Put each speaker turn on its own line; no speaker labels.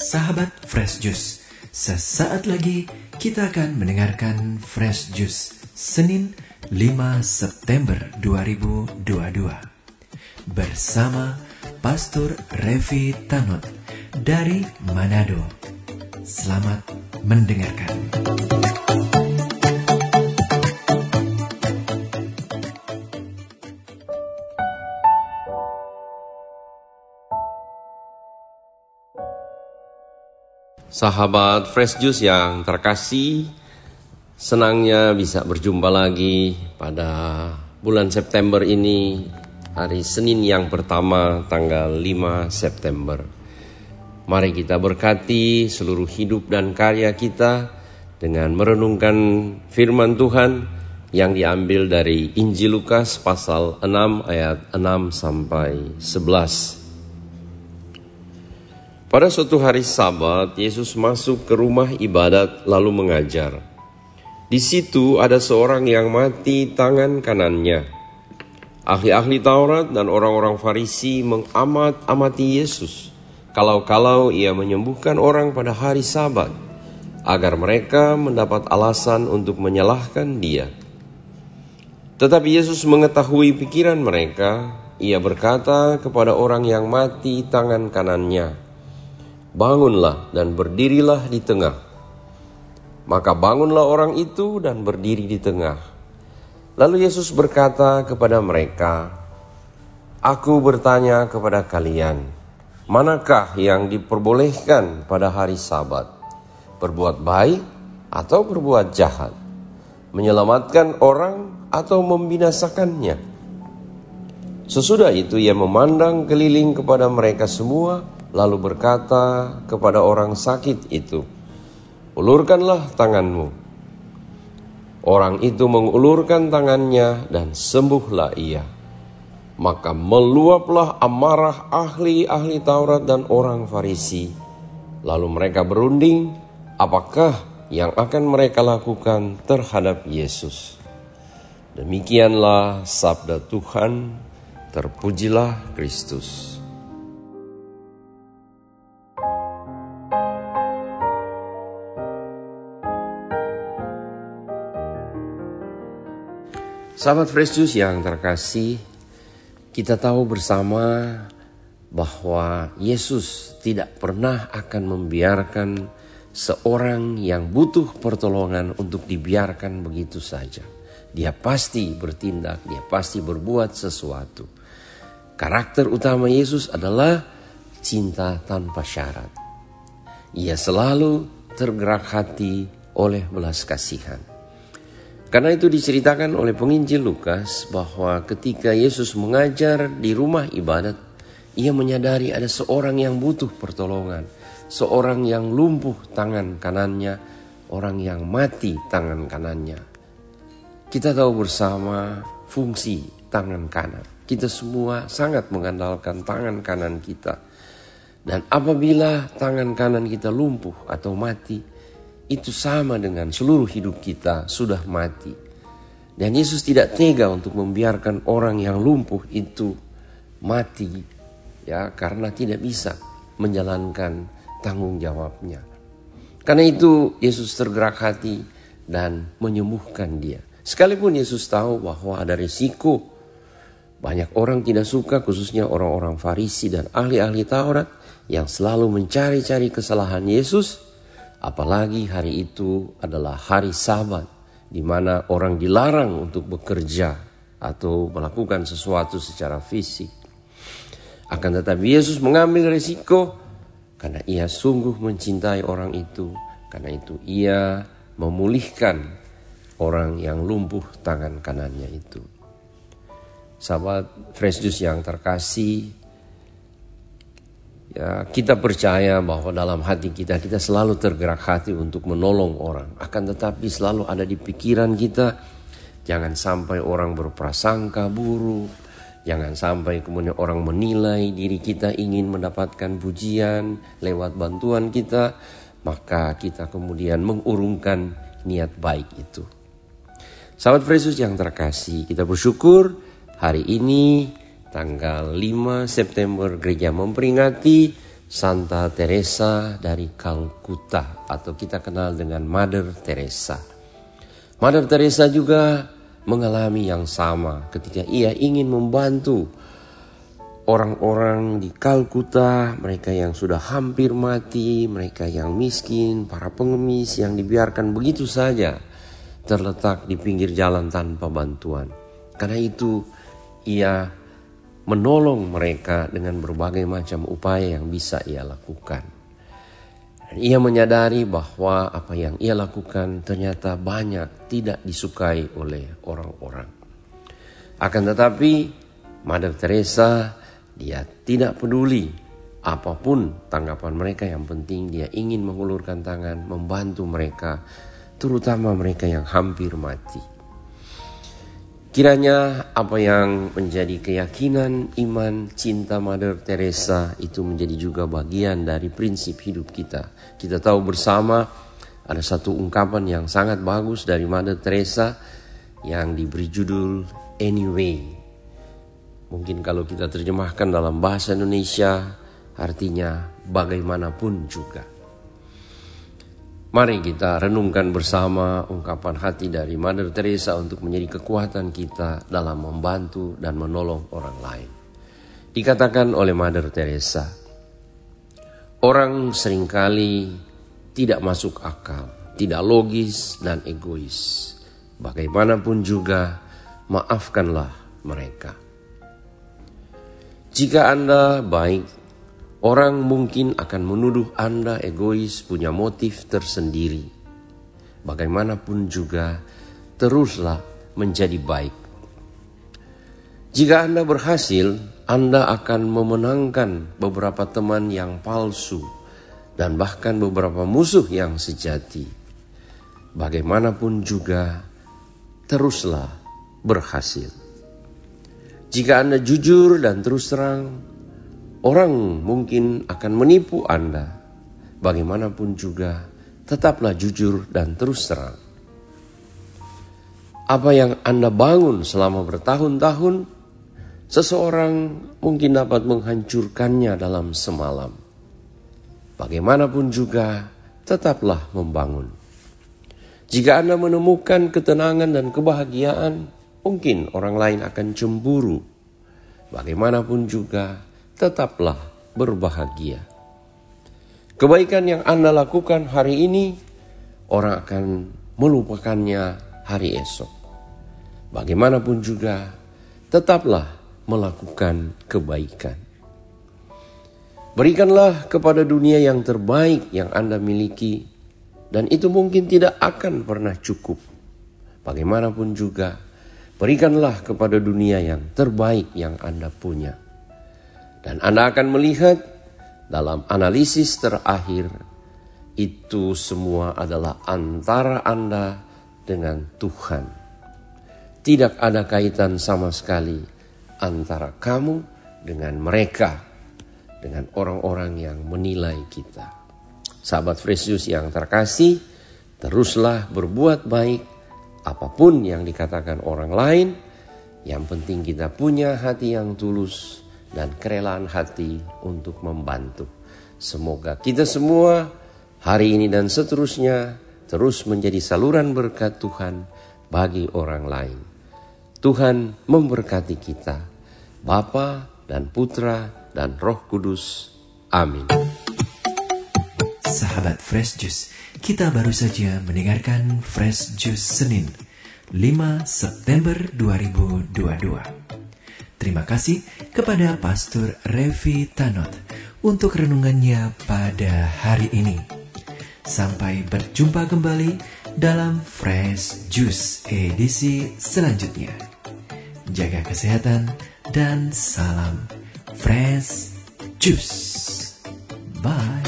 Sahabat Fresh Juice, sesaat lagi kita akan mendengarkan Fresh Juice Senin 5 September 2022 bersama Pastor Revi Tanot dari Manado. Selamat mendengarkan.
Sahabat Fresh Juice yang terkasih, senangnya bisa berjumpa lagi pada bulan September ini, hari Senin yang pertama tanggal 5 September. Mari kita berkati seluruh hidup dan karya kita dengan merenungkan firman Tuhan yang diambil dari Injil Lukas pasal 6 ayat 6 sampai 11. Pada suatu hari Sabat, Yesus masuk ke rumah ibadat lalu mengajar. Di situ ada seorang yang mati tangan kanannya. Ahli-ahli Taurat dan orang-orang Farisi mengamat-amati Yesus. Kalau-kalau ia menyembuhkan orang pada hari Sabat, agar mereka mendapat alasan untuk menyalahkan dia. Tetapi Yesus mengetahui pikiran mereka. Ia berkata kepada orang yang mati tangan kanannya, bangunlah dan berdirilah di tengah. Maka bangunlah orang itu dan berdiri di tengah. Lalu Yesus berkata kepada mereka, Aku bertanya kepada kalian, manakah yang diperbolehkan pada hari sabat? Berbuat baik atau berbuat jahat? Menyelamatkan orang atau membinasakannya? Sesudah itu ia memandang keliling kepada mereka semua, lalu berkata kepada orang sakit itu, "Ulurkanlah tanganmu." Orang itu mengulurkan tangannya dan sembuhlah ia. Maka meluaplah amarah ahli-ahli Taurat dan orang Farisi. Lalu mereka berunding, apakah yang akan mereka lakukan terhadap Yesus. Demikianlah sabda Tuhan, terpujilah Kristus. Sahabat Fresh yang terkasih, kita tahu bersama bahwa Yesus tidak pernah akan membiarkan seorang yang butuh pertolongan untuk dibiarkan begitu saja. Dia pasti bertindak, dia pasti berbuat sesuatu. Karakter utama Yesus adalah cinta tanpa syarat. Ia selalu tergerak hati oleh belas kasihan. Karena itu diceritakan oleh penginjil Lukas bahwa ketika Yesus mengajar di rumah ibadat, ia menyadari ada seorang yang butuh pertolongan, seorang yang lumpuh tangan kanannya, orang yang mati tangan kanannya. Kita tahu bersama fungsi tangan kanan. Kita semua sangat mengandalkan tangan kanan kita. Dan apabila tangan kanan kita lumpuh atau mati, itu sama dengan seluruh hidup kita sudah mati. Dan Yesus tidak tega untuk membiarkan orang yang lumpuh itu mati ya karena tidak bisa menjalankan tanggung jawabnya. Karena itu Yesus tergerak hati dan menyembuhkan dia. Sekalipun Yesus tahu bahwa ada risiko banyak orang tidak suka khususnya orang-orang Farisi dan ahli-ahli Taurat yang selalu mencari-cari kesalahan Yesus Apalagi hari itu adalah hari Sabat, di mana orang dilarang untuk bekerja atau melakukan sesuatu secara fisik. Akan tetapi Yesus mengambil risiko karena ia sungguh mencintai orang itu. Karena itu ia memulihkan orang yang lumpuh tangan kanannya itu. Sahabat Fresh Juice yang terkasih, Ya, kita percaya bahwa dalam hati kita kita selalu tergerak hati untuk menolong orang. Akan tetapi selalu ada di pikiran kita jangan sampai orang berprasangka buruk, jangan sampai kemudian orang menilai diri kita ingin mendapatkan pujian lewat bantuan kita, maka kita kemudian mengurungkan niat baik itu. Sahabat Yesus yang terkasih, kita bersyukur hari ini tanggal 5 September gereja memperingati Santa Teresa dari Calcutta atau kita kenal dengan Mother Teresa. Mother Teresa juga mengalami yang sama ketika ia ingin membantu orang-orang di Kalkuta, mereka yang sudah hampir mati, mereka yang miskin, para pengemis yang dibiarkan begitu saja terletak di pinggir jalan tanpa bantuan. Karena itu ia menolong mereka dengan berbagai macam upaya yang bisa ia lakukan. Dan ia menyadari bahwa apa yang ia lakukan ternyata banyak tidak disukai oleh orang-orang. Akan tetapi, Mother Teresa dia tidak peduli apa pun tanggapan mereka yang penting dia ingin mengulurkan tangan membantu mereka terutama mereka yang hampir mati. Kiranya apa yang menjadi keyakinan, iman, cinta Mother Teresa itu menjadi juga bagian dari prinsip hidup kita. Kita tahu bersama ada satu ungkapan yang sangat bagus dari Mother Teresa yang diberi judul Anyway. Mungkin kalau kita terjemahkan dalam bahasa Indonesia artinya bagaimanapun juga. Mari kita renungkan bersama ungkapan hati dari Mother Teresa untuk menjadi kekuatan kita dalam membantu dan menolong orang lain. Dikatakan oleh Mother Teresa, orang sering kali tidak masuk akal, tidak logis dan egois. Bagaimanapun juga, maafkanlah mereka. Jika Anda baik, orang mungkin akan menuduh Anda egois, punya motif tersendiri. Bagaimanapun juga, teruslah menjadi baik. Jika Anda berhasil, Anda akan memenangkan beberapa teman yang palsu dan bahkan beberapa musuh yang sejati. Bagaimanapun juga, teruslah berhasil. Jika Anda jujur dan terus terang, orang mungkin akan menipu Anda. Bagaimanapun juga, tetaplah jujur dan terus terang. Apa yang Anda bangun selama bertahun-tahun, seseorang mungkin dapat menghancurkannya dalam semalam. Bagaimanapun juga, tetaplah membangun. Jika Anda menemukan ketenangan dan kebahagiaan, Mungkin orang lain akan cemburu. Bagaimanapun juga, tetaplah berbahagia. Kebaikan yang Anda lakukan hari ini, orang akan melupakannya hari esok. Bagaimanapun juga, tetaplah melakukan kebaikan. Berikanlah kepada dunia yang terbaik yang Anda miliki, dan itu mungkin tidak akan pernah cukup. Bagaimanapun juga, Berikanlah kepada dunia yang terbaik yang Anda punya. Dan Anda akan melihat dalam analisis terakhir itu semua adalah antara Anda dengan Tuhan. Tidak ada kaitan sama sekali antara kamu dengan mereka, dengan orang-orang yang menilai kita. Sahabat Fresius yang terkasih, teruslah berbuat baik apa pun yang dikatakan orang lain, yang penting kita punya hati yang tulus dan kerelaan hati untuk membantu. Semoga kita semua hari ini dan seterusnya terus menjadi saluran berkat Tuhan bagi orang lain. Tuhan memberkati kita, Bapa dan Putra dan Roh Kudus. Amin.
Sahabat Fresh Juice kita baru saja mendengarkan Fresh Juice Senin 5 September 2022. Terima kasih kepada Pastor Revi Tanot untuk renungannya pada hari ini. Sampai berjumpa kembali dalam Fresh Juice edisi selanjutnya. Jaga kesehatan dan salam Fresh Juice. Bye.